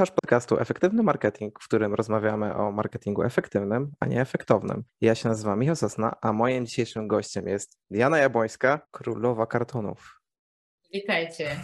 Słuchasz podcastu Efektywny Marketing, w którym rozmawiamy o marketingu efektywnym, a nie efektownym. Ja się nazywam Michał Sosna, a moim dzisiejszym gościem jest Diana Jabłońska, królowa kartonów. Witajcie.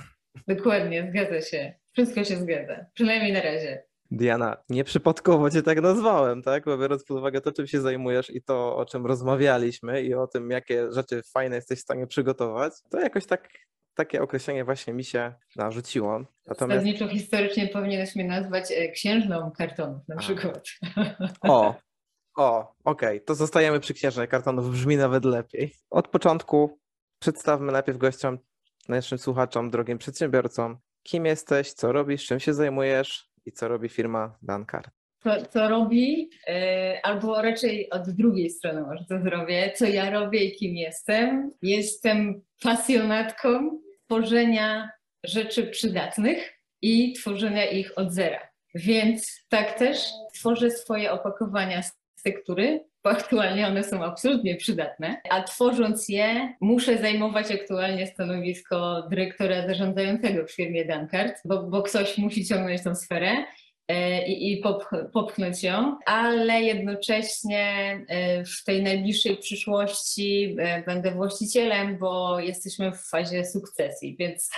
Dokładnie, zgadza się. Wszystko się zgadza. Przynajmniej na razie. Diana, nieprzypadkowo cię tak nazwałem, tak? Bo biorąc pod uwagę to, czym się zajmujesz i to, o czym rozmawialiśmy i o tym, jakie rzeczy fajne jesteś w stanie przygotować, to jakoś tak takie określenie właśnie mi się narzuciło. Natomiast... Zasadniczo historycznie powinieneś mnie nazwać e, księżną kartonów na przykład. O, o, okej, okay. to zostajemy przy księżnej kartonów, brzmi nawet lepiej. Od początku przedstawmy najpierw gościom, naszym słuchaczom, drogim przedsiębiorcom, kim jesteś, co robisz, czym się zajmujesz i co robi firma Dankart. Co, co robi, yy, albo raczej od drugiej strony może to zrobię, co ja robię i kim jestem. Jestem pasjonatką tworzenia rzeczy przydatnych i tworzenia ich od zera. Więc tak też tworzę swoje opakowania z tektury, bo aktualnie one są absolutnie przydatne, a tworząc je muszę zajmować aktualnie stanowisko dyrektora zarządzającego w firmie Dankart, bo, bo ktoś musi ciągnąć tą sferę e, i, i popchnąć ją, ale jednocześnie e, w tej najbliższej przyszłości e, będę właścicielem, bo jesteśmy w fazie sukcesji, więc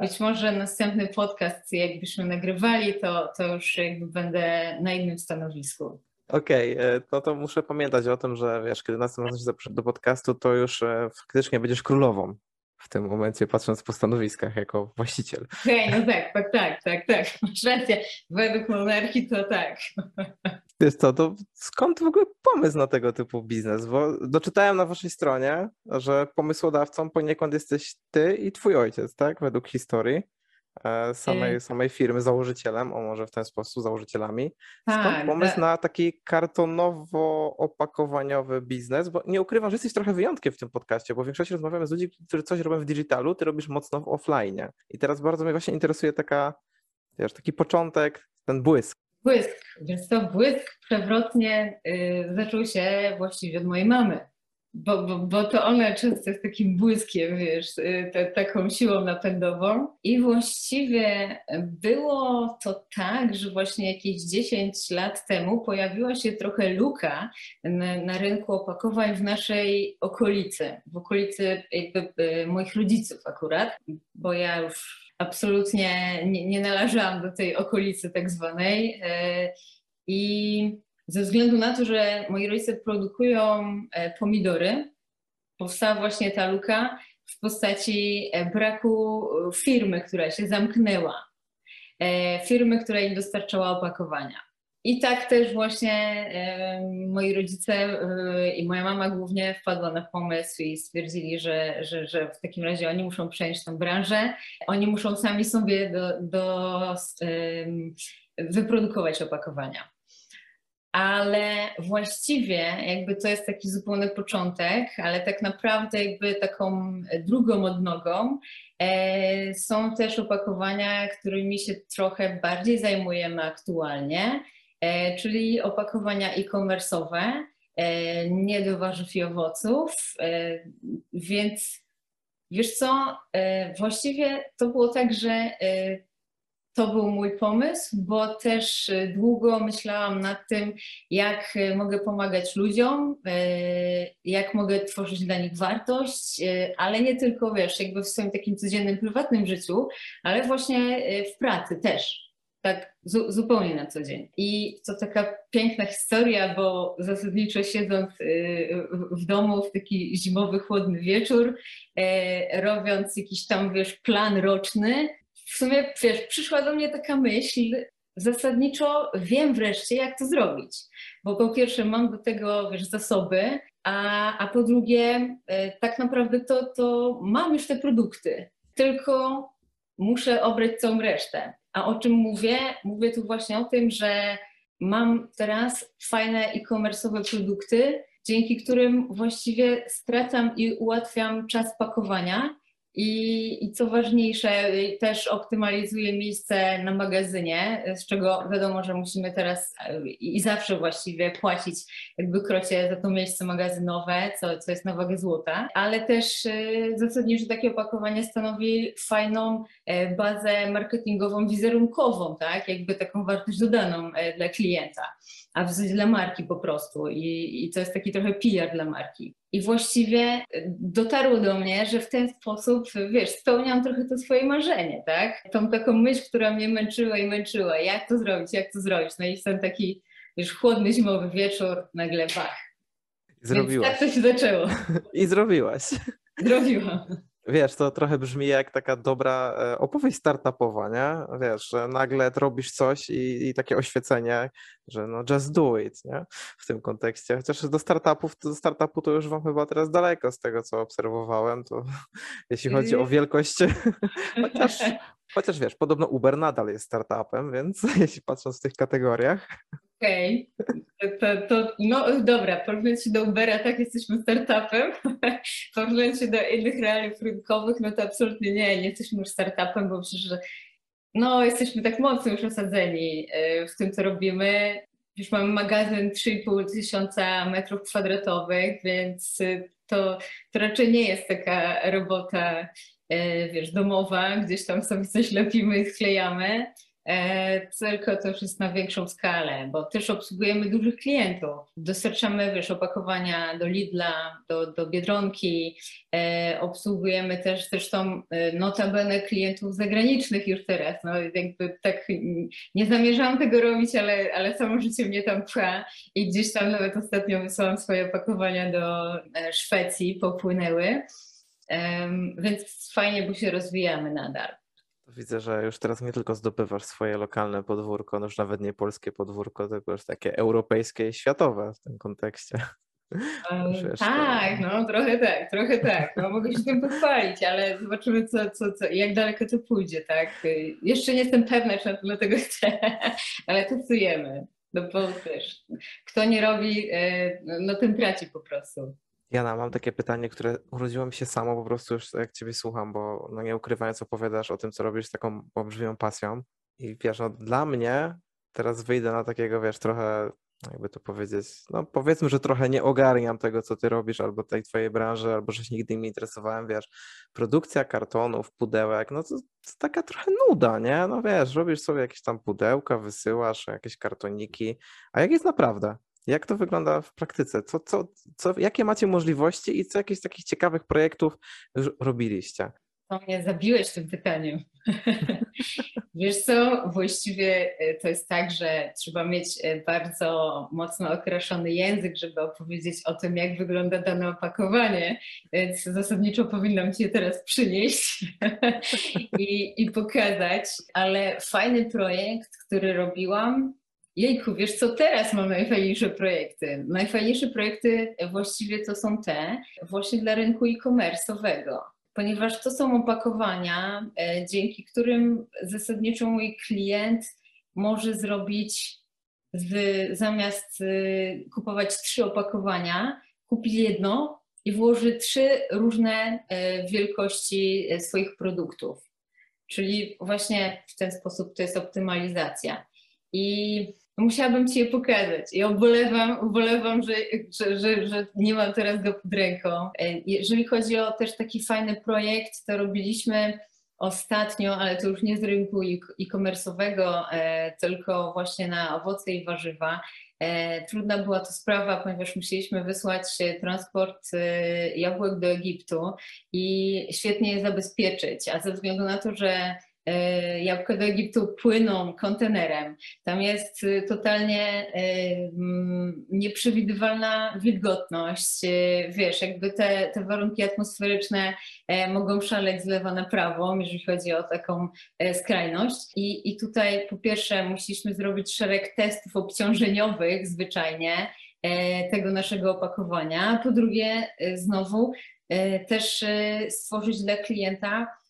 być może następny podcast, jakbyśmy nagrywali, to, to już jakby będę na innym stanowisku. Okej, okay, no to muszę pamiętać o tym, że wiesz, kiedy następnym razem się do podcastu, to już faktycznie będziesz królową w tym momencie, patrząc po stanowiskach jako właściciel. Hej, no tak, tak, tak, tak, tak, masz rację. Według monarchii to tak. Wiesz co, to skąd w ogóle pomysł na tego typu biznes? Bo doczytałem na waszej stronie, że pomysłodawcą poniekąd jesteś ty i twój ojciec, tak? Według historii. E, samej, y. samej firmy, założycielem, o może w ten sposób, założycielami. Skąd tak, pomysł na taki kartonowo-opakowaniowy biznes? Bo nie ukrywam, że jesteś trochę wyjątkiem w tym podcaście, bo w większości rozmawiamy z ludźmi, którzy coś robią w digitalu, ty robisz mocno w offline. I teraz bardzo mnie właśnie interesuje taka, wiesz, taki początek, ten błysk. Błysk, więc to błysk przewrotnie yy, zaczął się właściwie od mojej mamy bo, bo, bo to ona często jest takim błyskiem, wiesz, y, te, taką siłą napędową. I właściwie było to tak, że właśnie jakieś 10 lat temu pojawiła się trochę luka na, na rynku opakowań w naszej okolicy, w okolicy jakby y, moich rodziców akurat, bo ja już absolutnie nie, nie należałam do tej okolicy tak zwanej. Y, I ze względu na to, że moi rodzice produkują e, pomidory, powstała właśnie ta luka w postaci e, braku firmy, która się zamknęła, e, firmy, która im dostarczała opakowania. I tak też właśnie moi rodzice i moja mama głównie wpadła na pomysł i stwierdzili, że, że, że w takim razie oni muszą przejąć tę branżę, oni muszą sami sobie do, do, wyprodukować opakowania ale właściwie jakby to jest taki zupełny początek, ale tak naprawdę jakby taką drugą odnogą e, są też opakowania, którymi się trochę bardziej zajmujemy aktualnie, e, czyli opakowania e-commerce'owe, e, nie do warzyw i owoców, e, więc wiesz co, e, właściwie to było tak, że e, to był mój pomysł, bo też y, długo myślałam nad tym, jak y, mogę pomagać ludziom, y, jak mogę tworzyć dla nich wartość, ale nie tylko, wiesz, jakby w swoim takim codziennym, prywatnym życiu, ale właśnie w pracy też. Tak zu zupełnie na co dzień. I to taka piękna historia, bo zasadniczo siedząc w domu w taki zimowy, chłodny wieczór, robiąc jakiś tam, wiesz, plan roczny, w sumie, wiesz, przyszła do mnie taka myśl, zasadniczo wiem wreszcie, jak to zrobić. Bo po pierwsze mam do tego, wiesz, zasoby, a, a po drugie e, tak naprawdę to, to mam już te produkty, tylko muszę obrać całą resztę. A o czym mówię? Mówię tu właśnie o tym, że mam teraz fajne e-commerce'owe produkty, dzięki którym właściwie skracam i ułatwiam czas pakowania I, I co ważniejsze, też optymalizuje miejsce na magazynie, z czego wiadomo, że musimy teraz i zawsze właściwie płacić jakby krocie za to miejsce magazynowe, co, co jest na wagę złota, ale też y, zasadniczo takie opakowanie stanowi fajną e, bazę marketingową, wizerunkową, tak? Jakby taką wartość dodaną e, dla klienta, a w zasadzie dla marki po prostu. I, i to jest taki trochę PR dla marki. I właściwie dotarło do mnie, że w ten sposób, wiesz, spełniam trochę to swoje marzenie, tak? Tą taką myśl, która mnie męczyła i męczyła, jak to zrobić, jak to zrobić. No i ten taki, wiesz, chłodny zimowy wieczór, nagle bach. Zrobiłaś. Więc tak to się zaczęło. I zrobiłaś. Zrobiłam. Wiesz, to trochę brzmi jak taka dobra e, opowieść startupowa, nie? Wiesz, że nagle robisz coś i, i, takie oświecenie, że no just do it, nie? W tym kontekście. Chociaż do startupów, do startupu to już wam chyba teraz daleko z tego, co obserwowałem, to jeśli chodzi o mm. wielkość, chociaż, chociaż wiesz, podobno Uber nadal jest startupem, więc jeśli patrząc w tych kategoriach. Okej, okay. to, to, no dobra, porównując się do Ubera, tak, jesteśmy startupem. porównując się do innych realiów rynkowych, no to absolutnie nie, nie jesteśmy już startupem, bo przecież no, jesteśmy tak mocno już osadzeni e, w tym, co robimy. Już mamy magazyn 3,5 tysiąca metrów kwadratowych, więc to, to raczej nie jest taka robota, e, wiesz, domowa, gdzieś tam sobie coś lepimy i sklejamy E, tylko to już jest na większą skalę, bo też obsługujemy dużych klientów. Dostarczamy wiesz, opakowania do Lidla, do, do Biedronki, e, obsługujemy też zresztą e, notabene klientów zagranicznych już teraz. No, jakby tak nie zamierzałam tego robić, ale, ale samo życie mnie tam pcha i gdzieś tam nawet ostatnio wysłałam swoje opakowania do e, Szwecji, popłynęły. Więc fajnie, bo się rozwijamy nadal. Widzę, że już teraz nie tylko zdobywasz swoje lokalne podwórko, no już nawet nie polskie podwórko, tylko już takie europejskie i światowe w tym kontekście. tak, no trochę tak, trochę tak. No, mogę się tym pochwalić, ale zobaczymy, co, co, co, jak daleko to pójdzie, tak? Jeszcze nie jestem pewna, czy dlatego chcę, ale testujemy. No bo też, kto nie robi, e, no ten traci po prostu. Jana, mam takie pytanie, które urodziło mi się samo, po prostu już jak Ciebie słucham, bo no nie ukrywając opowiadasz o tym, co robisz z taką olbrzymią pasją i wiesz, no dla mnie teraz wyjdę na takiego, wiesz, trochę, jakby to powiedzieć, no powiedzmy, że trochę nie ogarniam tego, co Ty robisz, albo tej Twojej branży, albo że się nigdy nie interesowałem, wiesz, produkcja kartonów, pudełek, no to, to taka trochę nuda, nie? No wiesz, robisz sobie jakieś tam pudełka, wysyłasz jakieś kartoniki, a jak jest naprawdę? Jak to wygląda w praktyce? Co, co, co, jakie macie możliwości i co jakichś takich ciekawych projektów robiliście? To mnie zabiłeś tym pytaniem. Wiesz co, właściwie e, to jest tak, że trzeba mieć e, bardzo mocno okraszony język, żeby opowiedzieć o tym, jak wygląda dane opakowanie, więc zasadniczo powinnam Ci je teraz przynieść i, i pokazać, ale fajny projekt, który robiłam, Jejku, wiesz co, teraz mam najfajniejsze projekty. Najfajniejsze projekty właściwie to są te właśnie dla rynku e-commerce'owego, ponieważ to są opakowania, e, dzięki którym zasadniczo mój klient może zrobić z, zamiast e, kupować trzy opakowania, kupi jedno i włoży trzy różne e, wielkości swoich produktów. Czyli właśnie w ten sposób to jest optymalizacja. I musiałabym Ci je pokazać. I ubolewam, ubolewam że, że, że, że, nie mam teraz go pod ręką. E, jeżeli chodzi o też taki fajny projekt, to robiliśmy ostatnio, ale to już nie z rynku e-commerce'owego, e, tylko właśnie na owoce i warzywa. E, trudna była to sprawa, ponieważ musieliśmy wysłać transport jabłek do Egiptu i świetnie je zabezpieczyć, a ze względu na to, że E, jabłka do Egiptu płyną kontenerem. Tam jest y, totalnie e, mm, nieprzewidywalna wilgotność. E, wiesz, jakby te, te warunki atmosferyczne mogą szaleć z lewa na prawo, jeżeli chodzi o taką skrajność. I, i tutaj po pierwsze musieliśmy zrobić szereg testów obciążeniowych zwyczajnie tego naszego opakowania. Po drugie, znowu też stworzyć dla klienta E,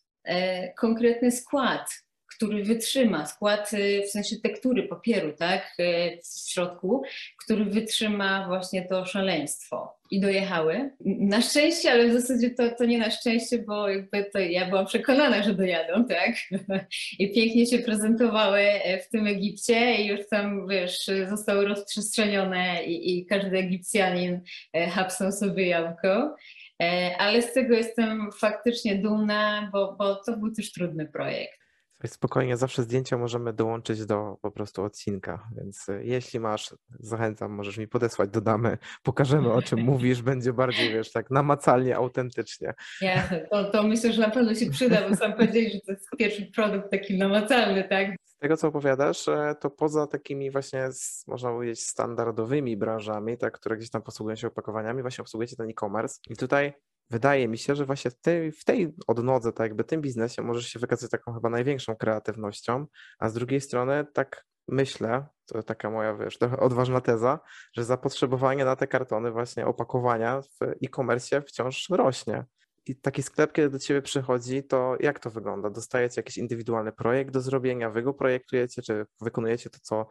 konkretny skład, który wytrzyma, skład w sensie tektury papieru, tak, w środku, który wytrzyma właśnie to szaleństwo. I dojechały. Na szczęście, ale w zasadzie to, to nie na szczęście, bo jakby to ja byłam przekonana, że dojadą, tak? I pięknie się prezentowały w tym Egipcie i już tam, wiesz, zostały rozprzestrzenione i, i każdy Egipcjanin hapsnął sobie jabłko. E, ale z tego jestem faktycznie dumna, bo, bo to był też trudny projekt. Spokojnie, zawsze zdjęcia możemy dołączyć do po prostu odcinka, więc e, jeśli masz, zachęcam, możesz mi podesłać, dodamy, pokażemy o czym mówisz, będzie bardziej, wiesz, tak namacalnie, autentycznie. Ja, to, to myślę, że na pewno się przyda, bo sam powiedziałeś, że to jest pierwszy produkt taki namacalny, tak? Tego, co opowiadasz, e, to poza takimi właśnie, można powiedzieć, standardowymi branżami, tak, które gdzieś tam posługują się opakowaniami, właśnie obsługujecie ten e-commerce i tutaj wydaje mi się, że właśnie w tej, w tej odnodze, tak jakby tym biznesie możesz się wykazać taką chyba największą kreatywnością, a z drugiej strony tak myślę, to taka moja, wiesz, trochę odważna teza, że zapotrzebowanie na te kartony właśnie opakowania w e-commerce wciąż rośnie. I taki sklep, kiedy do ciebie przychodzi, to jak to wygląda? Dostajecie jakiś indywidualny projekt do zrobienia, wy go projektujecie, czy wykonujecie to, co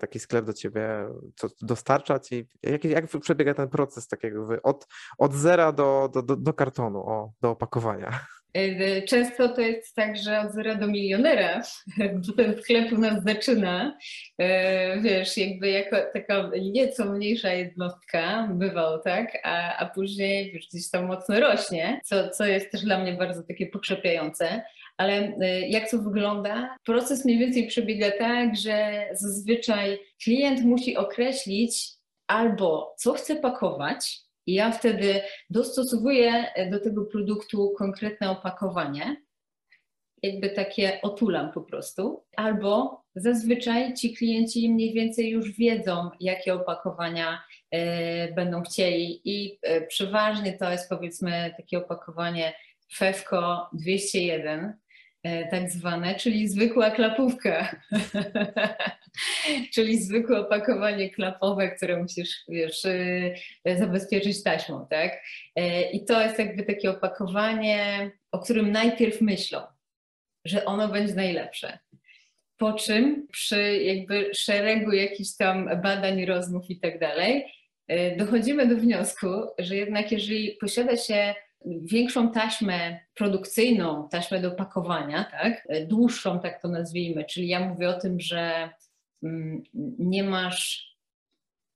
taki sklep do ciebie co dostarcza ci? Jak, jak przebiega ten proces takiego od, od zera do, do, do, do kartonu, o, do opakowania? Często to jest tak, że od zera do milionera, ten sklep u nas zaczyna, e, wiesz, jakby jako taka nieco mniejsza jednostka, bywało tak, a, a później już gdzieś tam mocno rośnie, co, co jest też dla mnie bardzo takie pokrzepiające. Ale e, jak to wygląda? Proces mniej więcej przebiega tak, że zazwyczaj klient musi określić albo co chce pakować, i ja wtedy dostosowuję do tego produktu konkretne opakowanie, jakby takie otulam po prostu, albo zazwyczaj ci klienci mniej więcej już wiedzą, jakie opakowania y, będą chcieli. I y, przeważnie to jest powiedzmy takie opakowanie FEFCO 201, y, tak zwane, czyli zwykła klapówka. czyli zwykłe opakowanie klapowe, które musisz wiesz, y, zabezpieczyć taśmą, tak? Y, I to jest jakby takie opakowanie, o którym najpierw myślą, że ono będzie najlepsze. Po czym przy jakby szeregu jakichś tam badań, rozmów i tak dalej, y, dochodzimy do wniosku, że jednak jeżeli posiada się większą taśmę produkcyjną, taśmę do pakowania, tak? dłuższą, tak to nazwijmy, czyli ja mówię o tym, że Mm, nie masz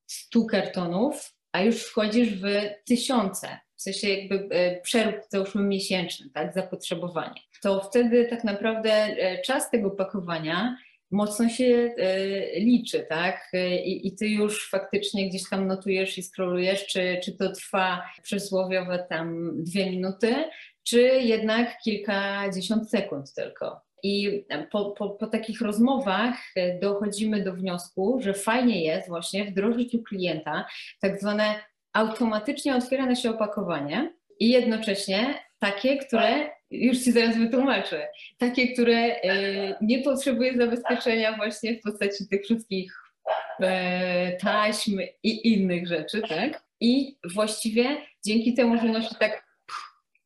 100 kartonów, a już wchodzisz w tysiące, w sensie jakby e, przerób załóżmy miesięczny, tak, zapotrzebowanie, to wtedy tak naprawdę e, czas tego pakowania mocno się e, liczy, tak? I, I, ty już faktycznie gdzieś tam notujesz i scrollujesz, czy, czy to trwa przysłowiowe tam dwie minuty, czy jednak kilkadziesiąt sekund tylko. I po, po, po, takich rozmowach e, dochodzimy do wniosku, że fajnie jest właśnie wdrożyć u klienta tak zwane automatycznie otwierane się opakowanie i jednocześnie takie, które, już Ci zaraz wytłumaczę, takie, które e, nie potrzebuje zabezpieczenia właśnie w postaci tych wszystkich e, taśm i innych rzeczy, tak? I właściwie dzięki temu, że nosi tak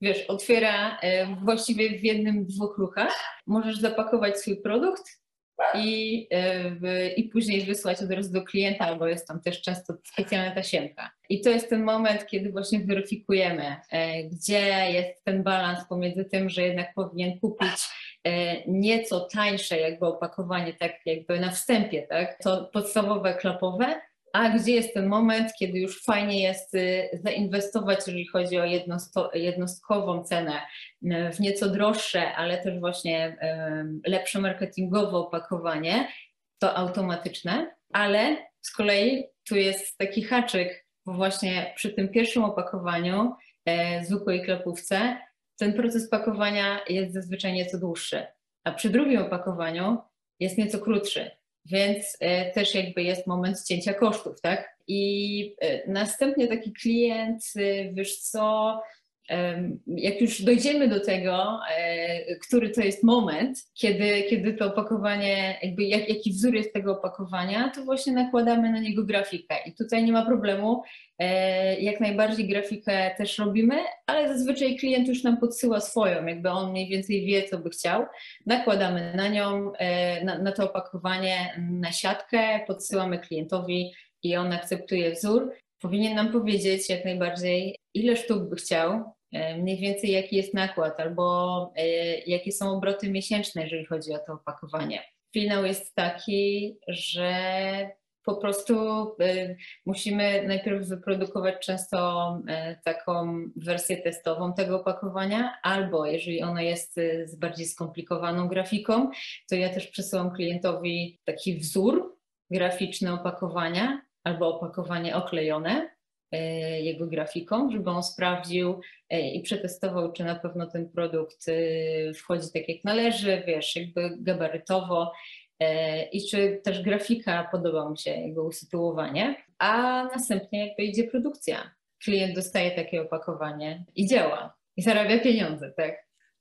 wiesz, otwiera e, właściwie w jednym, dwóch ruchach. Możesz zapakować swój produkt i, i później wysłać od razu do klienta, bo jest tam też często specjalna tasiemka. I to jest ten moment, kiedy właśnie weryfikujemy, e, gdzie jest ten balans pomiędzy tym, że jednak powinien kupić nieco tańsze jakby opakowanie, tak jakby na wstępie, tak, to podstawowe klapowe, a gdzie jest ten moment, kiedy już fajnie jest y, zainwestować, jeżeli chodzi o jednostkową cenę, y, w nieco droższe, ale też właśnie lepsze marketingowe opakowanie, to automatyczne, ale z kolei tu jest taki haczyk, bo właśnie przy tym pierwszym opakowaniu, e, zwykłej klepówce, ten proces pakowania jest zazwyczaj nieco dłuższy, a przy drugim opakowaniu jest nieco krótszy. Więc e, też jakby jest moment cięcia kosztów, tak? I e, następnie taki klient, e, wiesz co, jak już dojdziemy do tego, e, który to jest moment, kiedy, kiedy to opakowanie, jakby jak, jaki wzór jest tego opakowania, to właśnie nakładamy na niego grafikę. I tutaj nie ma problemu. E, jak najbardziej grafikę też robimy, ale zazwyczaj klient już nam podsyła swoją, jakby on mniej więcej wie, co by chciał. Nakładamy na nią, e, na, na to opakowanie, na siatkę, podsyłamy klientowi i on akceptuje wzór powinien nam powiedzieć jak najbardziej, ile sztuk by chciał, e, mniej więcej jaki jest nakład albo e, jakie są obroty miesięczne, jeżeli chodzi o to opakowanie. Finał jest taki, że po prostu e, musimy najpierw wyprodukować często taką wersję testową tego opakowania, albo jeżeli ono jest z bardziej skomplikowaną grafiką, to ja też przesyłam klientowi taki wzór graficzny opakowania, albo opakowanie oklejone jego grafiką, żeby on sprawdził e, i przetestował, czy na pewno ten produkt e, wchodzi tak jak należy, wiesz, jakby gabarytowo i czy też grafika podoba mu się, jego usytuowanie, a następnie jakby idzie produkcja. Klient dostaje takie opakowanie i działa, i zarabia pieniądze, tak?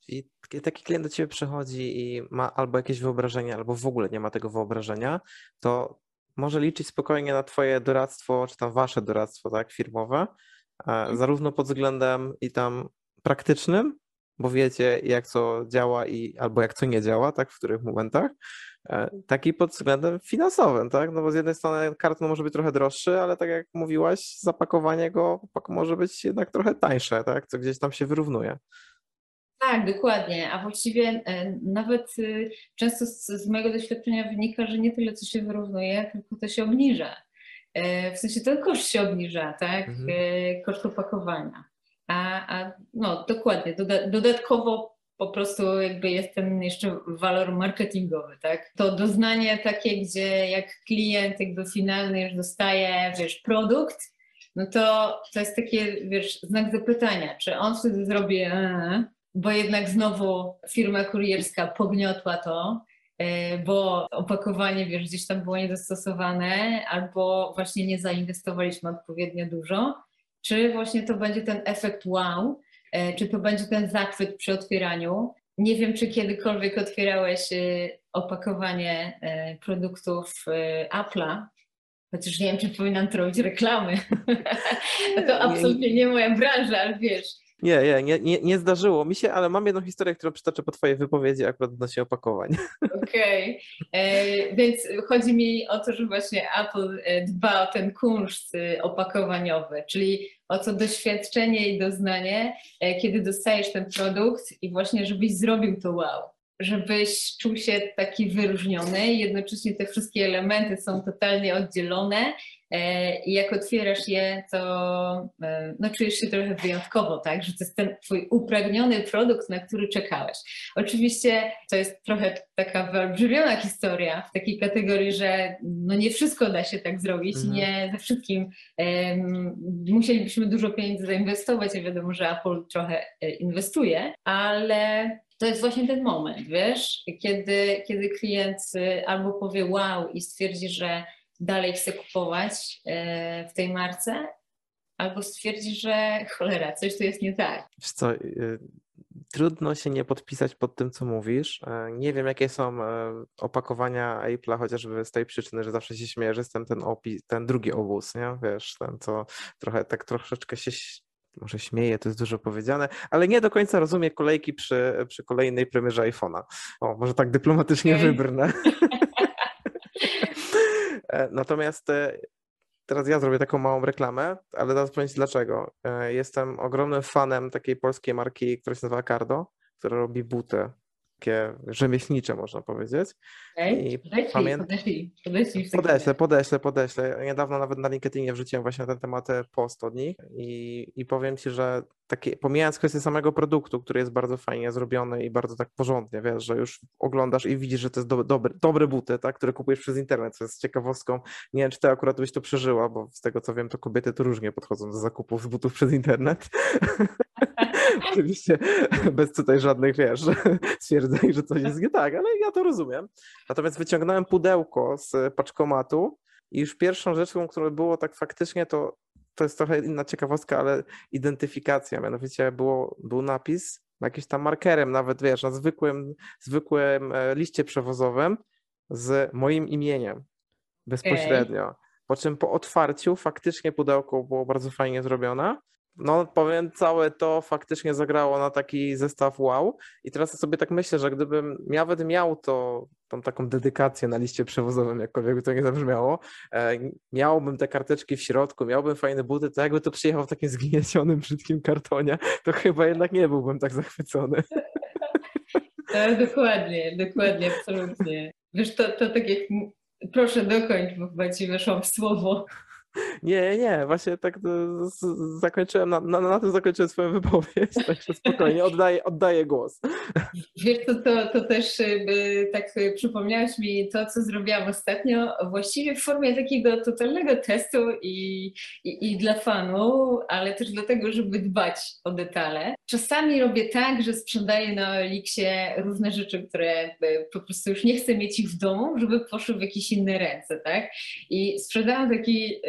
I taki klient do ciebie przychodzi i ma albo jakieś wyobrażenie, albo w ogóle nie ma tego wyobrażenia, to może liczyć spokojnie na Twoje doradztwo, czy tam Wasze doradztwo, tak, firmowe, mhm. zarówno pod względem i tam praktycznym, bo wiecie, jak co działa i albo jak co nie działa, tak, w których momentach, e, tak i pod względem finansowym, tak, no bo z jednej strony karton może być trochę droższy, ale tak jak mówiłaś, zapakowanie go może być jednak trochę tańsze, tak, co gdzieś tam się wyrównuje. Tak, dokładnie. A właściwie e, nawet y, często z, z, mojego doświadczenia wynika, że nie tyle co się wyrównuje, tylko to się obniża. E, w sensie ten koszt się obniża, tak? Mhm. E, koszt opakowania. A, a no dokładnie, doda dodatkowo po prostu jakby jest ten jeszcze walor marketingowy, tak? To doznanie takie, gdzie jak klient jakby finalny już dostaje, wiesz, produkt, no to to jest takie, wiesz, znak zapytania, czy on wtedy zrobi bo jednak znowu firma kurierska pogniotła to, e, bo opakowanie, wiesz, gdzieś tam było niedostosowane, albo właśnie nie zainwestowaliśmy odpowiednio dużo, czy właśnie to będzie ten efekt wow, e, czy to będzie ten zachwyt przy otwieraniu. Nie wiem, czy kiedykolwiek otwierałeś e, opakowanie produktów Apple'a, chociaż nie wiem, czy powinnam to robić reklamy. to absolutnie nie moja branża, ale wiesz, nie, nie, nie, nie zdarzyło mi się, ale mam jedną historię, którą przytoczę po Twojej wypowiedzi akurat odnośnie opakowań. Okej, okay. E, więc chodzi mi o to, że właśnie Apple e, dba o ten kunszt e, opakowaniowy, czyli o to doświadczenie i doznanie, kiedy dostajesz ten produkt i właśnie żebyś zrobił to wow żebyś czuł się taki wyróżniony. Jednocześnie te wszystkie elementy są totalnie oddzielone i jak otwierasz je, to e, no, czujesz się trochę wyjątkowo, tak? Że to jest ten twój upragniony produkt, na który czekałeś. Oczywiście to jest trochę taka wyolbrzymiona historia w takiej kategorii, że no nie wszystko da się tak zrobić, mhm. nie ze wszystkim um, musielibyśmy dużo pieniędzy zainwestować, ja wiadomo, że Apple trochę e, inwestuje, ale to jest właśnie ten moment, wiesz, kiedy, kiedy klient y, albo powie wow i stwierdzi, że dalej chce kupować y, w tej marce, albo stwierdzi, że cholera, coś tu jest nie tak. Wiesz co, y, trudno się nie podpisać pod tym, co mówisz. E, nie wiem, jakie są e, opakowania Apple'a, chociażby z tej przyczyny, że zawsze się śmieję, że jestem ten, opis, ten drugi obóz, nie? Wiesz, ten, co trochę tak troszeczkę się może śmieję, to jest dużo powiedziane, ale nie do końca rozumie kolejki przy, przy kolejnej premierze iPhone'a. O, może tak dyplomatycznie okay. wybrnę. E, natomiast e, teraz ja zrobię taką małą reklamę, ale zaraz powiem dlaczego. E, jestem ogromnym fanem takiej polskiej marki, która się nazywa Cardo, która robi buty takie rzemieślnicze, można powiedzieć. Okay. I pamię... podeślij, podeślij podeślę, podeślę, podeślę. Niedawno nawet na LinkedInie wrzuciłem właśnie na ten temat e, post od nich i, i powiem Ci, że takie, pomijając kwestię samego produktu, który jest bardzo fajnie zrobiony i bardzo tak porządnie, wiesz, że już oglądasz i widzisz, że to jest do, dobre, dobre buty, tak, które kupujesz przez internet, co jest ciekawostką. Nie wiem, czy Ty akurat byś to przeżyła, bo z tego co wiem, to kobiety to różnie podchodzą do zakupów z butów przez internet. Oczywiście bez tutaj żadnych, wiesz, stwierdzeń, że coś jest nie tak, ale ja to rozumiem. Natomiast wyciągnąłem pudełko z paczkomatu i już pierwszą rzeczą, która było tak faktycznie, to to jest trochę inna ciekawostka, ale identyfikacja, mianowicie było, był napis jakimś tam markerem, nawet wiesz, na zwykłym, zwykłym e, liście przewozowym z moim imieniem bezpośrednio. Okay. Po czym po otwarciu faktycznie pudełko było bardzo fajnie zrobione no powiem, całe to faktycznie zagrało na taki zestaw wow. I teraz sobie tak myślę, że gdybym nawet miał to, tą taką dedykację na liście przewozowym, jakkolwiek by to nie zabrzmiało, e, miałbym te karteczki w środku, miałbym fajne buty, to jakby to przyjechał w takim zgniecionym, brzydkim kartonie, to chyba jednak nie byłbym tak zachwycony. No, dokładnie, dokładnie, absolutnie. Wiesz, to, to tak jak Proszę dokończ, bo chyba ci weszłam w słowo. Nie, nie, właśnie tak zakończyłem, na, na, na tym zakończyłem swoją wypowiedź, także spokojnie, oddaję, oddaję głos. Wiesz, to, to, to też y, tak przypomniałeś mi to, co zrobiłam ostatnio, właściwie w formie takiego totalnego testu i, i, i dla fanu, ale też dlatego, żeby dbać o detale. Czasami robię tak, że sprzedaję na Elixie różne rzeczy, które po prostu już nie chcę mieć ich w domu, żeby poszły w jakieś inne ręce, tak? I sprzedałam taki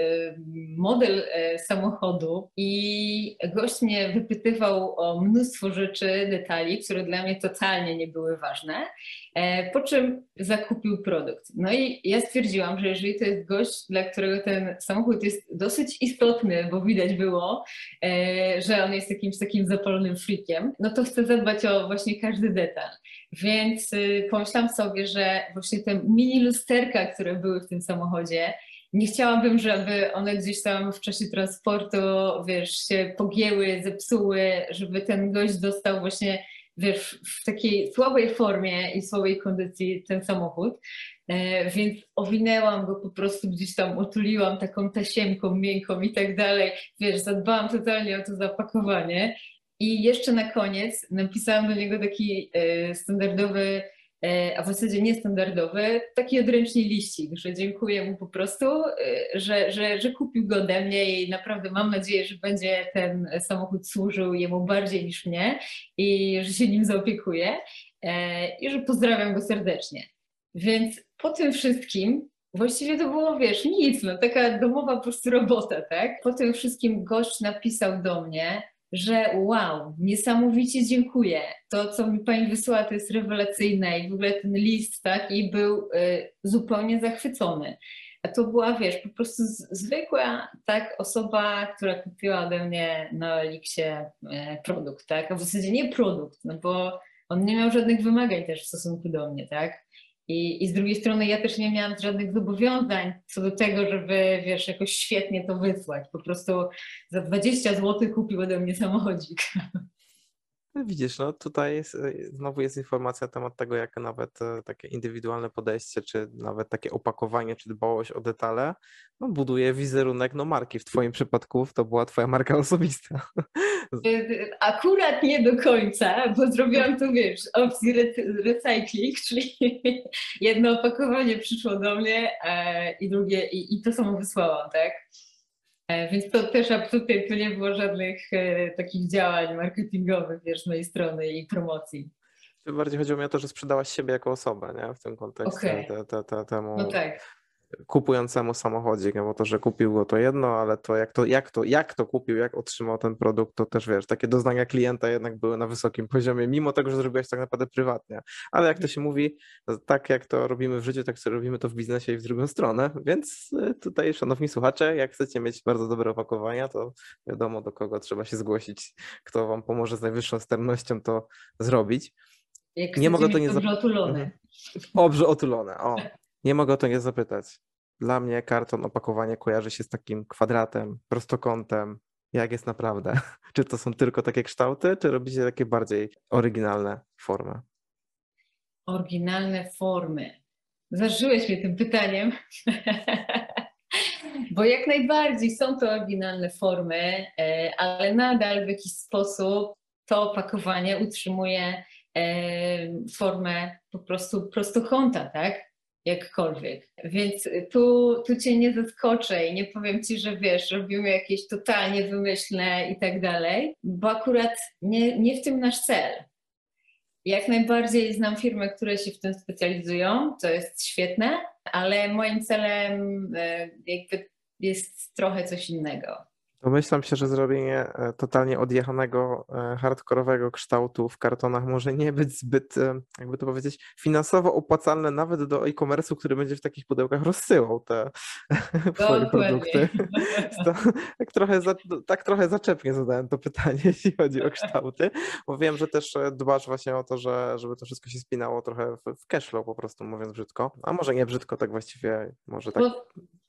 model e, samochodu i gość mnie wypytywał o mnóstwo rzeczy, detali, które dla mnie totalnie nie były ważne, e, po czym zakupił produkt. No i ja stwierdziłam, że jeżeli to jest gość, dla którego ten samochód jest dosyć istotny, bo widać było, e, że on jest jakimś takim zapalonym freakiem, no to chcę zadbać o właśnie każdy detal. Więc y, pomyślałam sobie, że właśnie te mini lusterka, które były w tym samochodzie, nie chciałabym, żeby one gdzieś tam w czasie transportu, wiesz, się pogięły, zepsuły, żeby ten gość dostał właśnie, wiesz, w takiej słabej formie i słabej kondycji ten samochód. E, więc owinęłam go po prostu gdzieś tam, otuliłam taką tasiemką miękką i tak dalej. Wiesz, zadbałam totalnie o to zapakowanie. I jeszcze na koniec napisałam do niego taki e, standardowy a w zasadzie niestandardowy, taki odręczny liścik, że dziękuję mu po prostu, e, że, że, że kupił go ode mnie i naprawdę mam nadzieję, że będzie ten samochód służył jemu bardziej niż mnie i że się nim zaopiekuje e, i że pozdrawiam go serdecznie. Więc po tym wszystkim Właściwie to było, wiesz, nic, no taka domowa po prostu robota, tak? Po tym wszystkim gość napisał do mnie, że wow, niesamowicie dziękuję. To, co mi pani wysłała, to jest rewelacyjne i w ogóle ten list, tak, i był y, zupełnie zachwycony. A to była, wiesz, po prostu zwykła tak osoba, która kupiła ode mnie na Elixie y, produkt, tak, a w zasadzie nie produkt, no bo on nie miał żadnych wymagań też w stosunku do mnie, tak. I, I z drugiej strony ja też nie miałam żadnych zobowiązań co do tego, żeby, wiesz, jakoś świetnie to wysłać. Po prostu za 20 zł kupił ode mnie samochodzik. No widzisz, no tutaj jest, e, znowu jest informacja na temat tego, jak nawet e, takie indywidualne podejście, czy nawet takie opakowanie, czy dbałość o detale, no buduje wizerunek no marki. W twoim przypadku to była twoja marka osobista. E, akurat nie do końca, bo zrobiłam to, wiesz, opcji recycling, czyli jedno opakowanie przyszło do mnie i drugie, i, i to samo wysłałam, tak? E, więc to też absolutnie tu nie było żadnych e, takich działań marketingowych wiesz, z mojej strony i promocji. Bardziej chodziło mi o to, że sprzedałaś siebie jako osobę, nie? W tym kontekście okay. te, te, te, temu. No tak kupującemu samochodzik, bo to, że kupił go to jedno, ale to jak to, jak to, jak to kupił, jak otrzymał ten produkt, to też wiesz, takie doznania klienta jednak były na wysokim poziomie, mimo tego, że zrobiłeś tak naprawdę prywatnie. Ale jak to się mówi, tak jak to robimy w życiu, tak sobie robimy to w biznesie i w drugą stronę, więc y, tutaj, szanowni słuchacze, jak chcecie mieć bardzo dobre opakowania, to wiadomo do kogo trzeba się zgłosić, kto wam pomoże z najwyższą sternością to zrobić. Jak nie mogę to nie zapytać. otulone. Dobrze otulone, o. Nie mogę o to nie zapytać. Dla mnie karton opakowanie kojarzy się z takim kwadratem, prostokątem. Jak jest naprawdę? Czy to są tylko takie kształty, czy robicie takie bardziej oryginalne formy? Oryginalne formy. Zażyłeś mnie tym pytaniem. Bo jak najbardziej są to oryginalne formy, e, ale nadal w jakiś sposób to opakowanie utrzymuje e, formę po prostu prostokąta, tak? Jakkolwiek. Więc tu, tu cię nie zaskoczę i nie powiem ci, że wiesz, robimy jakieś totalnie wymyślne i tak dalej, bo akurat nie, nie w tym nasz cel. Jak najbardziej znam firmy, które się w tym specjalizują, to jest świetne, ale moim celem e, jakby jest trochę coś innego. Domyślam się, że zrobienie e, totalnie odjechanego, e, hardkorowego kształtu w kartonach może nie być zbyt, e, jakby to powiedzieć, finansowo opłacalne nawet do e-commerce'u, który będzie w takich pudełkach rozsyłał te twoje produkty. To, tak, trochę za, tak trochę zaczepnie zadałem to pytanie, jeśli chodzi o kształty, bo wiem, że też dbasz właśnie o to, że, żeby to wszystko się spinało trochę w, w cashflow po prostu, mówiąc brzydko. A może nie brzydko, tak właściwie, może tak,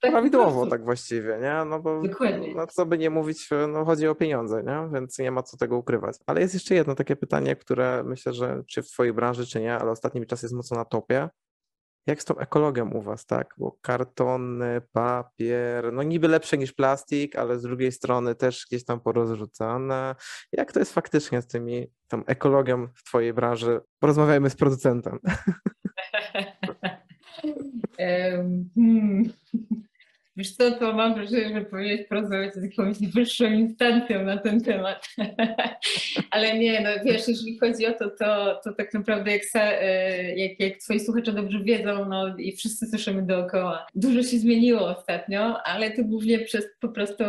tak prawidłowo tak właściwie, nie? No bo Dokładnie. no, co by nie mówić, no chodzi o pieniądze, nie? więc nie ma co tego ukrywać. Ale jest jeszcze jedno takie pytanie, które myślę, że czy w twojej branży, czy nie, ale ostatnim czas jest mocno na topie. Jak z tą ekologią u was, tak? Bo kartony, papier, no niby lepsze niż plastik, ale z drugiej strony też gdzieś tam porozrzucane. Jak to jest faktycznie z tymi, tą ekologią w twojej branży? Porozmawiajmy z producentem. hmm. Wiesz co, to mam wrażenie, że powinieneś porozmawiać z jakąś wyższą instancją na ten temat. Ale nie, no wiesz, jeżeli chodzi o to, to, to tak naprawdę jak, e, jak, jak twoi słuchacze dobrze wiedzą, no i wszyscy słyszymy dookoła. Dużo się zmieniło ostatnio, ale to głównie przez po prostu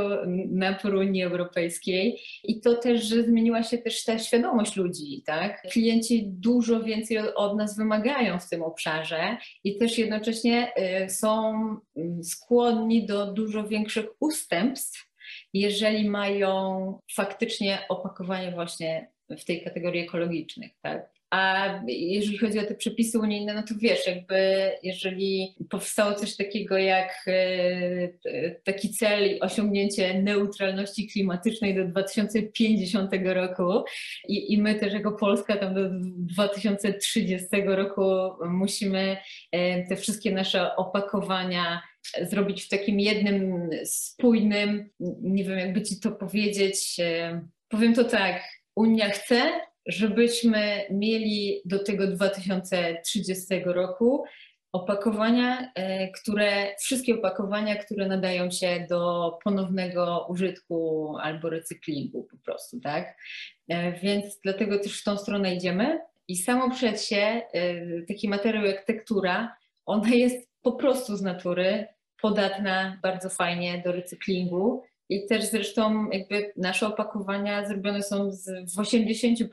napór Unii Europejskiej i to też, że zmieniła się też ta świadomość ludzi, tak? Klienci dużo więcej od nas wymagają w tym obszarze i też jednocześnie e, są mm, skłonni do dużo większych ustępstw, jeżeli mają faktycznie opakowanie właśnie w tej kategorii ekologicznych. Tak? A jeżeli chodzi o te przepisy unijne, no to wiesz, jakby jeżeli powstało coś takiego jak e, taki cel osiągnięcie neutralności klimatycznej do 2050 roku i, i my też jako Polska tam do 2030 roku musimy e, te wszystkie nasze opakowania zrobić w takim jednym spójnym, nie wiem jakby ci to powiedzieć, e, powiem to tak, Unia chce, żebyśmy mieli do tego 2030 roku opakowania, e, które, wszystkie opakowania, które nadają się do ponownego użytku albo recyklingu po prostu, tak? E, więc dlatego też w tą stronę idziemy i samo przed się taki materiał jak tektura, ona jest po prostu z natury podatna bardzo fajnie do recyklingu. I też zresztą jakby nasze opakowania zrobione są z, w 80%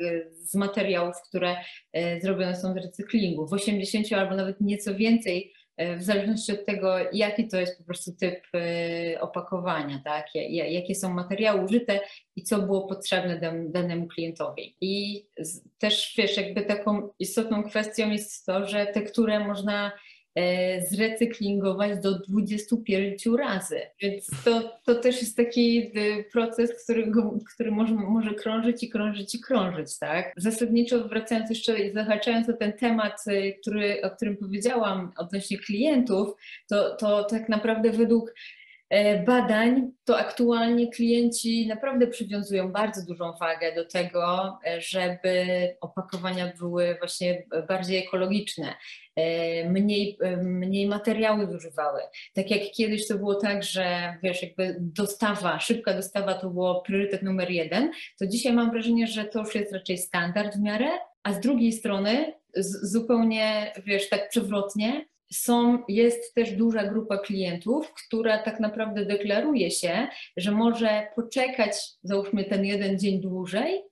y, z materiałów, które y, zrobione są z recyklingu. W 80 albo nawet nieco więcej, y, w zależności od tego, jaki to jest po prostu typ opakowania, tak? jakie są materiały użyte i co było potrzebne danemu klientowi. I też wiesz, jakby taką istotną kwestią jest to, że tekturę można E, zrecyklingować do 25 razy. Więc to, to też jest taki e, proces, który, który może, może krążyć i krążyć i krążyć, tak? Zasadniczo wracając jeszcze zahaczając o ten temat, e, który, o którym powiedziałam odnośnie klientów, to, to tak naprawdę według badań, to aktualnie klienci naprawdę przywiązują bardzo dużą wagę do tego, żeby opakowania były właśnie bardziej ekologiczne. E, mniej, e, mniej materiały zużywały. Tak jak kiedyś to było tak, że wiesz, jakby dostawa, szybka dostawa to było priorytet numer jeden, to dzisiaj mam wrażenie, że to już jest raczej standard w miarę, a z drugiej strony z, zupełnie, wiesz, tak przewrotnie, są, jest też duża grupa klientów, która tak naprawdę deklaruje się, że może poczekać, załóżmy ten jeden dzień dłużej,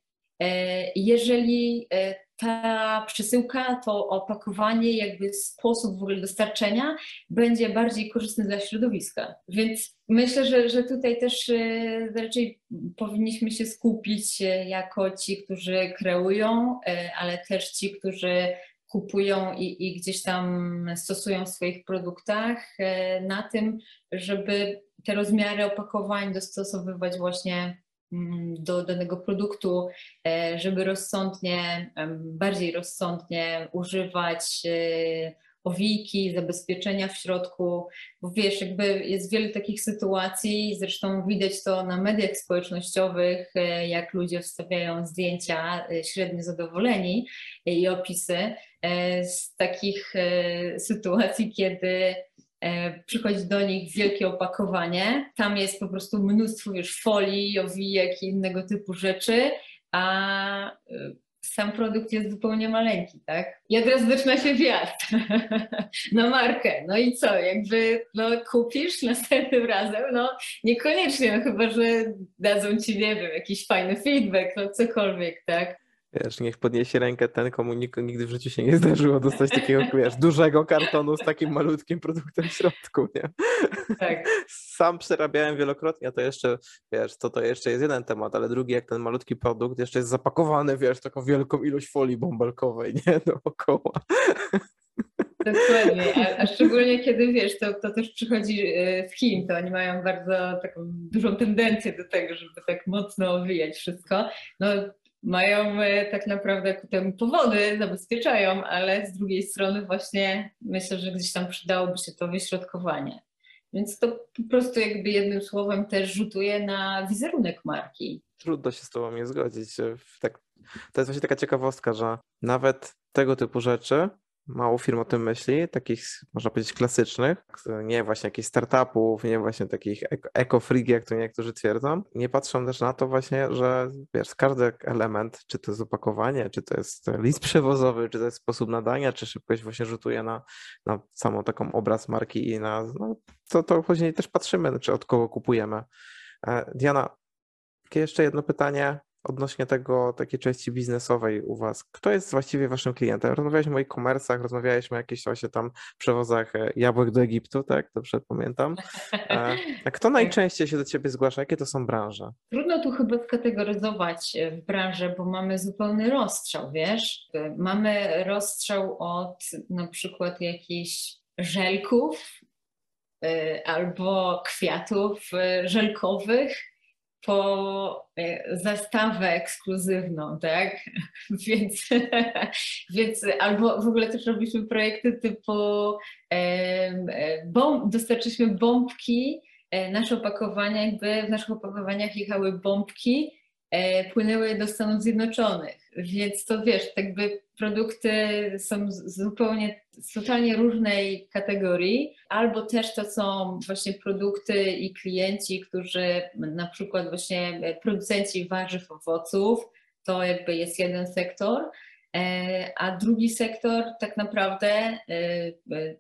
e, jeżeli ta przesyłka, to opakowanie, jakby sposób w ogóle dostarczenia będzie bardziej korzystny dla środowiska. Więc myślę, że, że tutaj też e, raczej powinniśmy się skupić e, jako ci, którzy kreują, e, ale też ci, którzy kupują i, i gdzieś tam stosują w swoich produktach na tym, żeby te rozmiary opakowań dostosowywać właśnie Mm, do danego produktu, e, żeby rozsądnie, bardziej rozsądnie używać e, owijki, zabezpieczenia w środku, bo wiesz, jakby jest wiele takich sytuacji, zresztą widać to na mediach społecznościowych, e, jak ludzie wstawiają zdjęcia średnio zadowoleni i opisy z takich sytuacji, kiedy E, przychodzi do nich wielkie opakowanie, tam jest po prostu mnóstwo już folii, owijek i innego typu rzeczy, a e, sam produkt jest zupełnie maleńki, tak? I od razu zaczyna się wjazd na markę. No i co, jakby no, kupisz następnym razem? No niekoniecznie, no, chyba że dadzą ci, nie wiem, jakiś fajny feedback, no cokolwiek, tak? Wiesz, niech podniesie rękę ten, komu nigdy w życiu się nie zdarzyło dostać takiego, wiesz, dużego kartonu z takim malutkim produktem w środku, nie? Tak. Sam przerabiałem wielokrotnie, a to jeszcze, wiesz, to to jeszcze jest jeden temat, ale drugi, jak ten malutki produkt jeszcze jest zapakowany, wiesz, taką wielką ilość folii bąbelkowej, nie? Dookoła. Dokładnie, a, a, szczególnie kiedy wiesz, to, to też przychodzi e, z Chin, to oni mają bardzo taką dużą tendencję do tego, żeby tak mocno owijać wszystko. No mają e, tak naprawdę ku temu powody, zabezpieczają, ale z drugiej strony właśnie myślę, że gdzieś tam przydałoby się to wyśrodkowanie. Więc to po prostu jakby jednym słowem też rzutuje na wizerunek marki. Trudno się z Tobą nie zgodzić. Tak, to jest właśnie taka ciekawostka, że nawet tego typu rzeczy mało firm o tym myśli, takich można powiedzieć klasycznych, nie właśnie jakichś startupów, nie właśnie takich eco-free, jak to niektórzy twierdzą. Nie patrzą też na to właśnie, że wiesz, każdy element, czy to jest opakowanie, czy to jest list przewozowy, czy to jest sposób nadania, czy szybkość właśnie rzutuje na, na samą taką obraz marki i na no, to, to później też patrzymy, czy od kogo kupujemy. E, Diana, jeszcze jedno pytanie odnośnie tego, takiej części biznesowej u Was. Kto jest właściwie Waszym klientem? Rozmawialiśmy o e-commerce'ach, rozmawialiśmy o jakichś właśnie tam przewozach e, jabłek do Egiptu, tak? Dobrze pamiętam. E, a kto najczęściej się do Ciebie zgłasza? Jakie to są branże? Trudno tu chyba skategoryzować e, branże, bo mamy zupełny rozstrzał, wiesz? Mamy rozstrzał od na przykład jakichś żelków albo kwiatów żelkowych, po e, zastawę ekskluzywną, tak? Więc, więc albo w ogóle też robiliśmy projekty typu e, bomb, dostarczyliśmy bombki, e, nasze opakowania, jakby w naszych opakowaniach jechały bombki, płynęły do Stanów Zjednoczonych. Więc to wiesz, tak by produkty są zupełnie, z totalnie różnej kategorii, albo też to są właśnie produkty i klienci, którzy na przykład właśnie producenci warzyw, owoców, to jakby jest jeden sektor, e, a drugi sektor tak naprawdę e,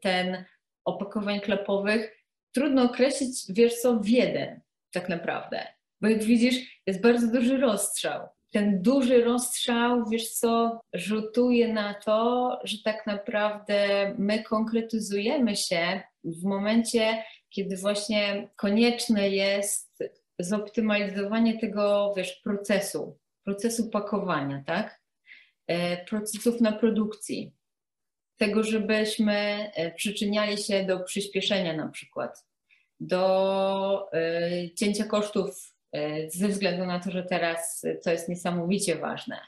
ten opakowań klepowych trudno określić, wiesz co, w jeden tak naprawdę. Bo jak widzisz, jest bardzo duży rozstrzał ten duży rozstrzał, wiesz co, rzutuje na to, że tak naprawdę my konkretyzujemy się w momencie, kiedy właśnie konieczne jest zoptymalizowanie tego, wiesz, procesu, procesu pakowania, tak? E, procesów na produkcji. Tego, żebyśmy e, przyczyniali się do przyspieszenia na przykład, do e, cięcia kosztów ze względu na to, że teraz to jest niesamowicie ważne.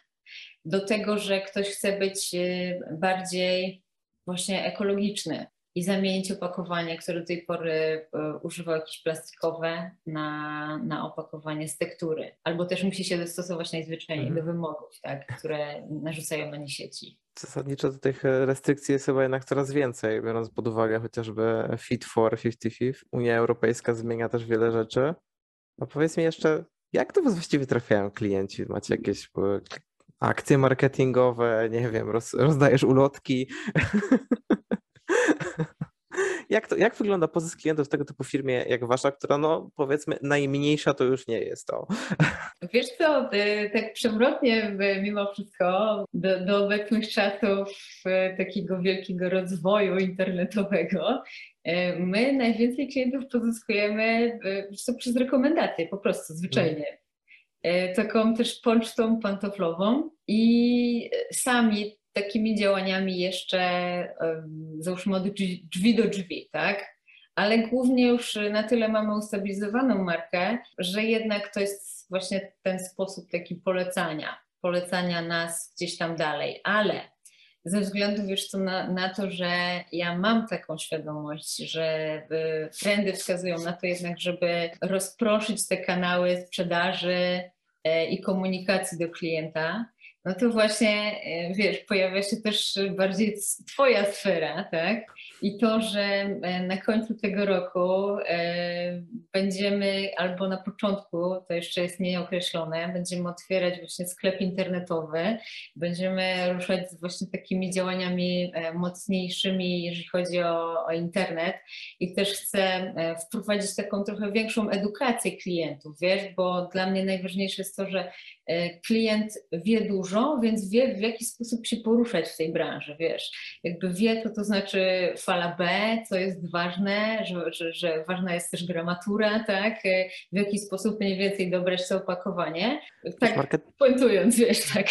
Do tego, że ktoś chce być e, bardziej właśnie ekologiczny i zamienić opakowanie, które do tej pory e, używał jakieś plastikowe, na, na opakowanie z tektury. Albo też musi się dostosować najzwyczajniej mhm. do wymogów, tak, które narzucają na nie sieci. Zasadniczo tych restrykcji jest chyba jednak coraz więcej, biorąc pod uwagę chociażby Fit for 55. Unia Europejska zmienia też wiele rzeczy. No powiedz mi jeszcze, jak do Was właściwie trafiają klienci? Macie jakieś akcje marketingowe, nie wiem, roz, rozdajesz ulotki? jak, to, jak wygląda pozysk klientów w tego typu firmie jak wasza, która no powiedzmy najmniejsza to już nie jest to? Wiesz co, tak przewrotnie mimo wszystko do, do obecnych czasów e, takiego wielkiego rozwoju internetowego e, my najwięcej klientów pozyskujemy e, przez rekomendacje po prostu, zwyczajnie. Taką też pocztą pantoflową i sami takimi działaniami jeszcze załóżmy od drzwi do drzwi, tak? Ale głównie już na tyle mamy ustabilizowaną markę, że jednak to jest właśnie ten sposób taki polecania, polecania nas gdzieś tam dalej. Ale ze względu wiesz co, na, na to, że ja mam taką świadomość, że y, trendy wskazują na to jednak, żeby rozproszyć te kanały sprzedaży e, i komunikacji do klienta, no to właśnie, e, wiesz, pojawia się też bardziej Twoja sfera, tak? I to, że e, na końcu tego roku e, będziemy, albo na początku, to jeszcze jest nieokreślone, będziemy otwierać właśnie sklep internetowy, będziemy ruszać z właśnie takimi działaniami mocniejszymi, jeżeli chodzi o, o internet i też chcę wprowadzić taką trochę większą edukację klientów, wiesz, bo dla mnie najważniejsze jest to, że klient wie dużo, więc wie w jaki sposób się poruszać w tej branży, wiesz. Jakby wie, to to znaczy fala B, co jest ważne, że, że, że ważna jest też gramatura, tak, w jaki sposób mniej więcej dobrać to opakowanie. Tak Market... pointując, wiesz, tak.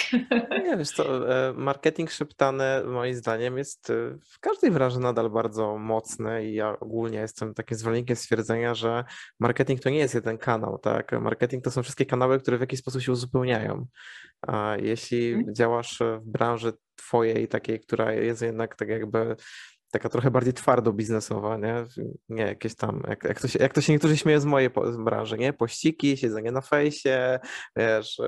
Nie, wiesz co, e, marketing szeptany moim zdaniem jest e, w każdej branży nadal bardzo mocny i ja ogólnie jestem takim zwolennikiem stwierdzenia, że marketing to nie jest jeden kanał, tak, marketing to są wszystkie kanały, które w jakiś sposób się uzupełniają. A jeśli mhm. działasz w branży twojej, takiej, która jest jednak tak jakby taka trochę bardziej twardo biznesowa, nie? Nie jakieś tam, jak, jak, to, się, jak to się niektórzy śmieją z mojej branży, nie? Pościki, siedzenie na fejsie, wiesz,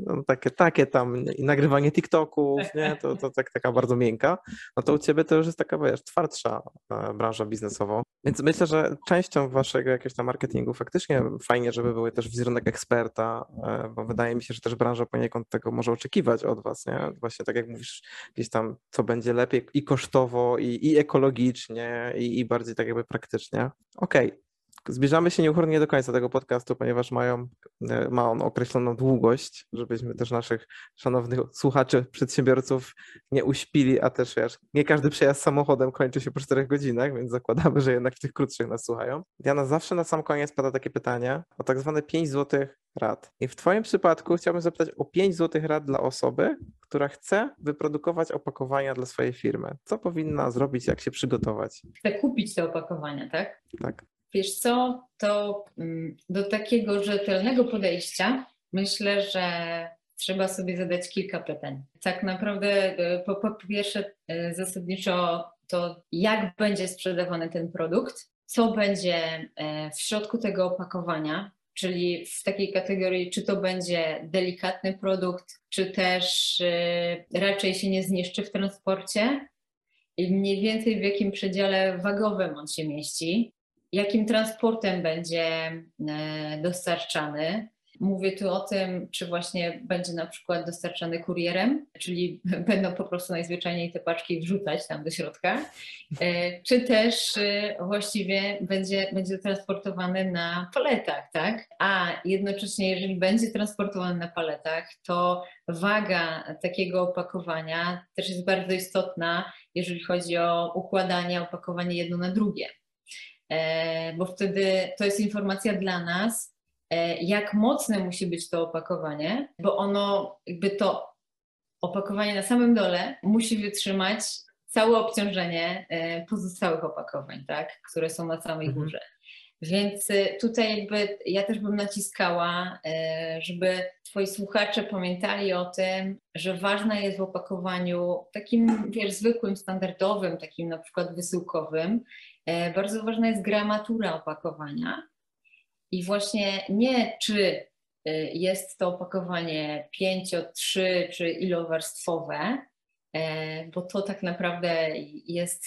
no, takie, takie tam i nagrywanie TikToków, nie? To, to tak, taka bardzo miękka. No to u ciebie to już jest taka, wiesz, twardsza e, branża biznesowa. Więc myślę, że częścią waszego jakiegoś tam marketingu faktycznie fajnie, żeby były też wizerunek eksperta, e, bo wydaje mi się, że też branża poniekąd tego może oczekiwać od was, nie? Właśnie tak jak mówisz, gdzieś tam, co będzie lepiej i kosztowo, i, i ekologicznie, ekologicznie i, i bardziej tak jakby praktycznie. Okej, okay. Zbliżamy się nieuchronnie do końca tego podcastu, ponieważ mają, e, ma on określoną długość, żebyśmy też naszych szanownych słuchaczy, przedsiębiorców nie uśpili, a też wiesz, nie każdy przejazd samochodem kończy się po czterech godzinach, więc zakładamy, że jednak w tych krótszych nas słuchają. Diana, zawsze na sam koniec pada takie pytanie o tak zwane 5 złotych rad. I w Twoim przypadku chciałbym zapytać o 5 złotych rad dla osoby, która chce wyprodukować opakowania dla swojej firmy. Co powinna zrobić, jak się przygotować? Chce kupić te opakowania, tak? Tak. Wiesz co, to mm, do takiego rzetelnego podejścia myślę, że trzeba sobie zadać kilka pytań. Tak naprawdę e, po, po pierwsze e, zasadniczo to jak będzie sprzedawany ten produkt, co będzie e, w środku tego opakowania, czyli w takiej kategorii, czy to będzie delikatny produkt, czy też raczej się nie zniszczy w transporcie i mniej więcej w jakim przedziale wagowym on się mieści jakim transportem będzie e, dostarczany. Mówię tu o tym, czy właśnie będzie na przykład dostarczany kurierem, czyli będą po prostu najzwyczajniej te paczki wrzucać tam do środka, e, czy też e, właściwie będzie, będzie transportowany na paletach, tak? A jednocześnie, jeżeli będzie transportowany na paletach, to waga takiego opakowania też jest bardzo istotna, jeżeli chodzi o układanie opakowania jedno na drugie. E, bo wtedy to jest informacja dla nas, jak mocne musi być to opakowanie, bo ono, jakby to opakowanie na samym dole musi wytrzymać całe obciążenie e, pozostałych opakowań, tak, które są na samej mhm. górze. Więc tutaj jakby ja też bym naciskała, żeby Twoi słuchacze pamiętali o tym, że ważne jest w opakowaniu takim, wiesz, zwykłym, standardowym, takim na przykład wysyłkowym, E, bardzo ważna jest gramatura opakowania i właśnie nie czy e, jest to opakowanie 5, 3 czy ilowarstwowe, e, bo to tak naprawdę jest,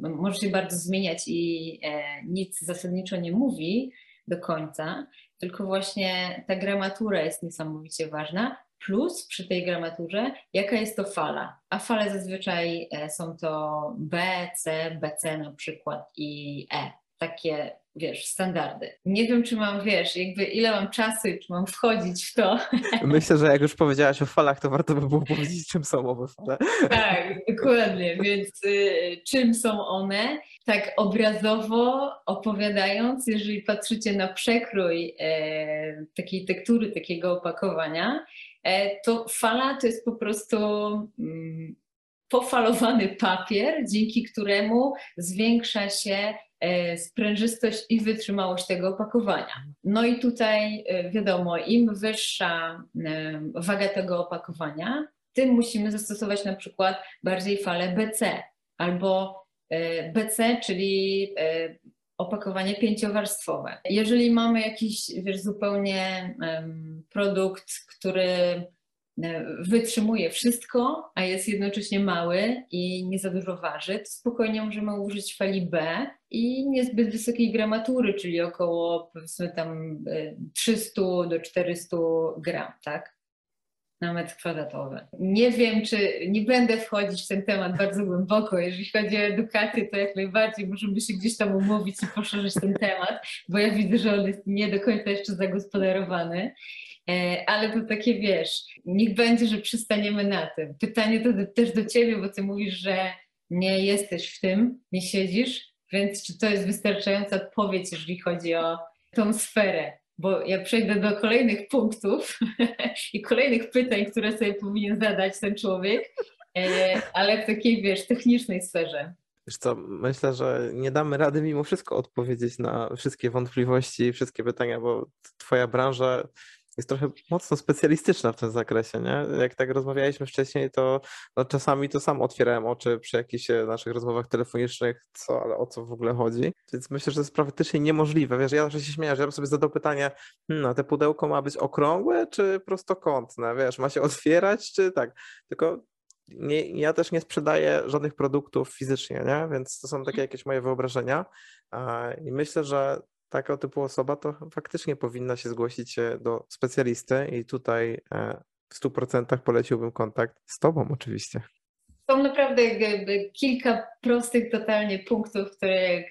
może się bardzo zmieniać i nic zasadniczo nie mówi do końca, tylko właśnie ta gramatura jest niesamowicie ważna, plus przy tej gramaturze, jaka jest to fala. A fale zazwyczaj e, są to B, C, BC na przykład i E. Takie, wiesz, standardy. Nie wiem, czy mam, wiesz, jakby ile mam czasu i czy mam wchodzić w to. Myślę, że jak już powiedziałaś o falach, to warto by było powiedzieć, czym są owe fale. Tak, dokładnie. Więc y, czym są one? Tak obrazowo opowiadając, jeżeli patrzycie na przekrój e, takiej tektury, takiego opakowania, E, to fala to jest po prostu mm, pofalowany papier, dzięki któremu zwiększa się e, sprężystość i wytrzymałość tego opakowania. No i tutaj e, wiadomo, im wyższa waga tego opakowania, tym musimy zastosować na przykład bardziej falę BC albo BC, czyli opakowanie pięciowarstwowe. Jeżeli mamy jakiś wiesz, zupełnie produkt, który e, wytrzymuje wszystko, a jest jednocześnie mały i nie za dużo waży, to spokojnie możemy użyć fali B i niezbyt wysokiej gramatury, czyli około powiedzmy tam 300 e, do 400 gram, tak? Na metr kwadratowy. Nie wiem, czy nie będę wchodzić w ten temat bardzo głęboko. Jeżeli chodzi o edukację, to jak najbardziej możemy się gdzieś tam umówić i poszerzyć ten temat, bo ja widzę, że on jest nie do końca jeszcze zagospodarowany. E, ale to takie wiesz, niech będzie, że przystaniemy na tym. Pytanie to też do ciebie, bo ty mówisz, że nie jesteś w tym, nie siedzisz, więc czy to jest wystarczająca odpowiedź, jeżeli chodzi o tą sferę? Bo ja przejdę do kolejnych punktów i kolejnych pytań, które sobie powinien zadać ten człowiek, e, ale w takiej, wiesz, technicznej sferze. Wiesz co, myślę, że nie damy rady mimo wszystko odpowiedzieć na wszystkie wątpliwości, wszystkie pytania, bo twoja branża jest trochę mocno specjalistyczna w tym zakresie, nie? Jak tak rozmawialiśmy wcześniej, to no, czasami to sam otwierałem oczy przy jakichś e, naszych rozmowach telefonicznych, co, ale o co w ogóle chodzi. Więc myślę, że to jest praktycznie niemożliwe. Wiesz, ja zawsze się śmieję, że ja sobie zadał pytanie, a te pudełko ma być okrągłe czy prostokątne? Wiesz, ma się otwierać czy tak? Tylko nie, ja też nie sprzedaję żadnych produktów fizycznie, nie? więc to są takie jakieś moje wyobrażenia. I myślę, że taka typu osoba to faktycznie powinna się zgłosić do specjalisty i tutaj e, w 100% poleciłbym kontakt z Tobą oczywiście. Są naprawdę kilka prostych totalnie punktów, które jak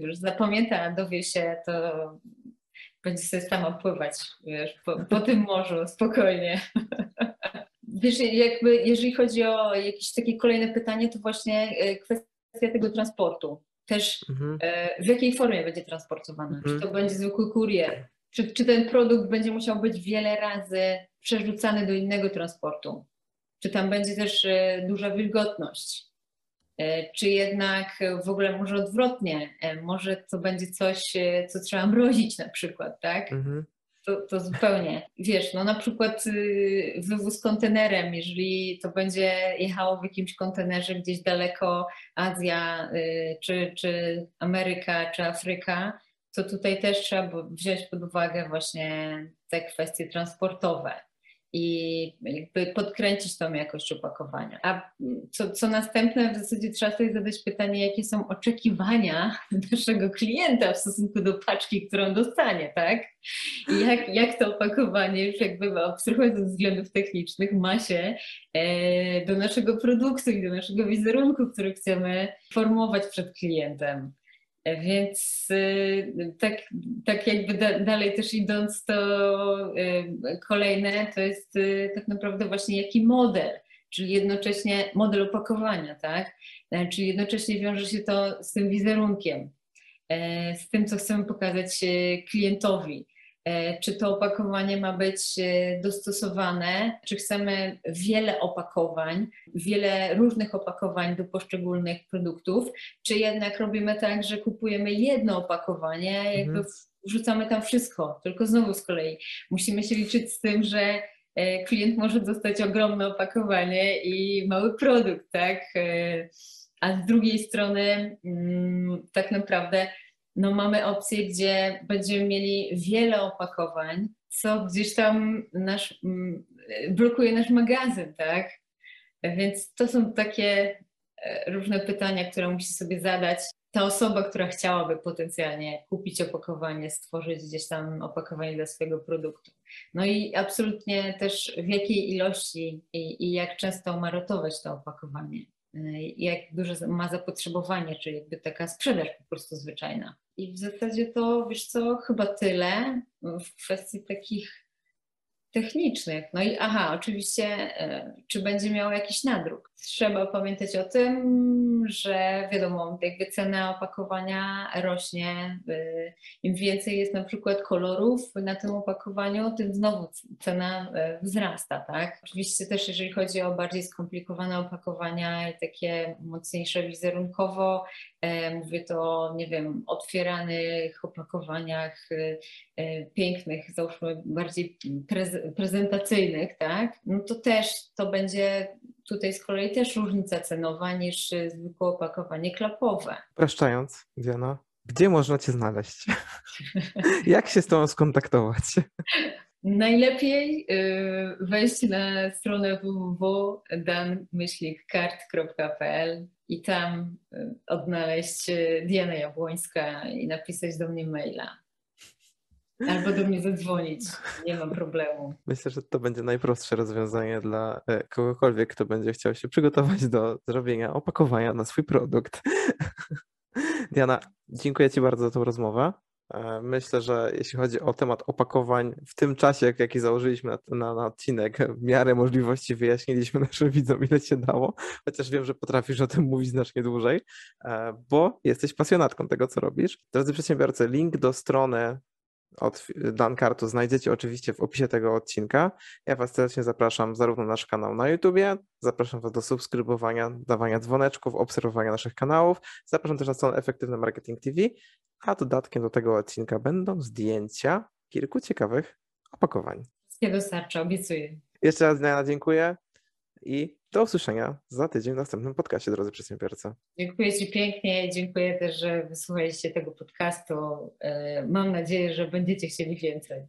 już zapamięta, dowie się, to będzie sobie sama pływać wiesz, po, po tym morzu spokojnie. Wiesz, jakby jeżeli chodzi o jakieś takie kolejne pytanie, to właśnie e, kwestia tego transportu też mhm. E, w jakiej formie będzie transportowana. Mhm. Czy to będzie zwykły kurier, czy, czy ten produkt będzie musiał być wiele razy przerzucany do innego transportu, czy tam będzie też e, duża wilgotność, e, czy jednak w ogóle może odwrotnie, może to będzie coś, co trzeba mrozić na przykład, tak? Mhm to, to zupełnie. Wiesz, no na przykład y, wywóz kontenerem, jeżeli to będzie jechało w jakimś kontenerze gdzieś daleko, Azja, y, czy, czy Ameryka, czy Afryka, to tutaj też trzeba wziąć pod uwagę właśnie te kwestie transportowe i jakby podkręcić tą jakość opakowania. A co, co następne, w zasadzie trzeba sobie zadać pytanie, jakie są oczekiwania naszego klienta w stosunku do paczki, którą dostanie, tak? I jak, jak to opakowanie, już jakby abstrahując ze względów technicznych, ma się e, do naszego produktu i do naszego wizerunku, który chcemy formować przed klientem. Więc y, tak, tak jakby da, dalej też idąc, to y, kolejne to jest y, tak naprawdę właśnie jaki model, czyli jednocześnie model opakowania, tak? E, czyli jednocześnie wiąże się to z tym wizerunkiem, e, z tym, co chcemy pokazać klientowi. E, czy to opakowanie ma być e, dostosowane, czy chcemy wiele opakowań, wiele różnych opakowań do poszczególnych produktów, czy jednak robimy tak, że kupujemy jedno opakowanie, mhm. jakby wrzucamy tam wszystko, tylko znowu z kolei musimy się liczyć z tym, że e, klient może dostać ogromne opakowanie i mały produkt, tak? A z drugiej strony mm, tak naprawdę no mamy opcję, gdzie będziemy mieli wiele opakowań, co gdzieś tam nasz, mm, blokuje nasz magazyn, tak? Więc to są takie e, różne pytania, które musi sobie zadać ta osoba, która chciałaby potencjalnie kupić opakowanie, stworzyć gdzieś tam opakowanie dla swojego produktu. No i absolutnie też w jakiej ilości i, i jak często ma ratować to opakowanie. Y, jak duże ma zapotrzebowanie, czyli jakby taka sprzedaż po prostu zwyczajna. I w zasadzie to, wiesz co, chyba tyle w kwestii takich technicznych. No i aha, oczywiście, e, czy będzie miał jakiś nadruk. Trzeba pamiętać o tym, że wiadomo, jakby cena opakowania rośnie. E, Im więcej jest na przykład kolorów na tym opakowaniu, tym znowu cena e, wzrasta, tak? Oczywiście też jeżeli chodzi o bardziej skomplikowane opakowania i takie mocniejsze wizerunkowo, mówię to, nie wiem, otwieranych opakowaniach pięknych, załóżmy bardziej prez prezentacyjnych, tak, no to też to będzie tutaj z kolei też różnica cenowa niż zwykłe opakowanie klapowe. Upraszczając, Diana, gdzie można Cię znaleźć? Jak się z Tobą skontaktować? Najlepiej y, wejść na stronę www.dan-kart.pl i tam y, odnaleźć y, Diana Jabłońska i napisać do mnie maila. Albo do mnie zadzwonić. Nie mam problemu. Myślę, że to będzie najprostsze rozwiązanie dla e, kogokolwiek, kto będzie chciał się przygotować do zrobienia opakowania na swój produkt. Diana, dziękuję Ci bardzo za tą rozmowę. E, myślę, że jeśli chodzi o temat opakowań, w tym czasie, jaki założyliśmy na, na, na, odcinek, w miarę możliwości wyjaśniliśmy naszym widzom, ile się dało, chociaż wiem, że potrafisz o tym mówić znacznie dłużej, e, bo jesteś pasjonatką tego, co robisz. Drodzy przedsiębiorcy, link do strony od Dankartu znajdziecie oczywiście w opisie tego odcinka. Ja Was serdecznie zapraszam zarówno na nasz kanał na YouTubie, zapraszam Was do subskrybowania, dawania dzwoneczków, obserwowania naszych kanałów, zapraszam też na stronę Efektywny Marketing TV, a dodatkiem do tego odcinka będą zdjęcia kilku ciekawych opakowań. Wszystkie dostarczę, obiecuję. Jeszcze raz Diana dziękuję i do usłyszenia za tydzień w następnym podcaście, drodzy przedsiębiorcy. Dziękuję Ci pięknie. Dziękuję też, że wysłuchaliście tego podcastu. E, mam nadzieję, że będziecie chcieli więcej.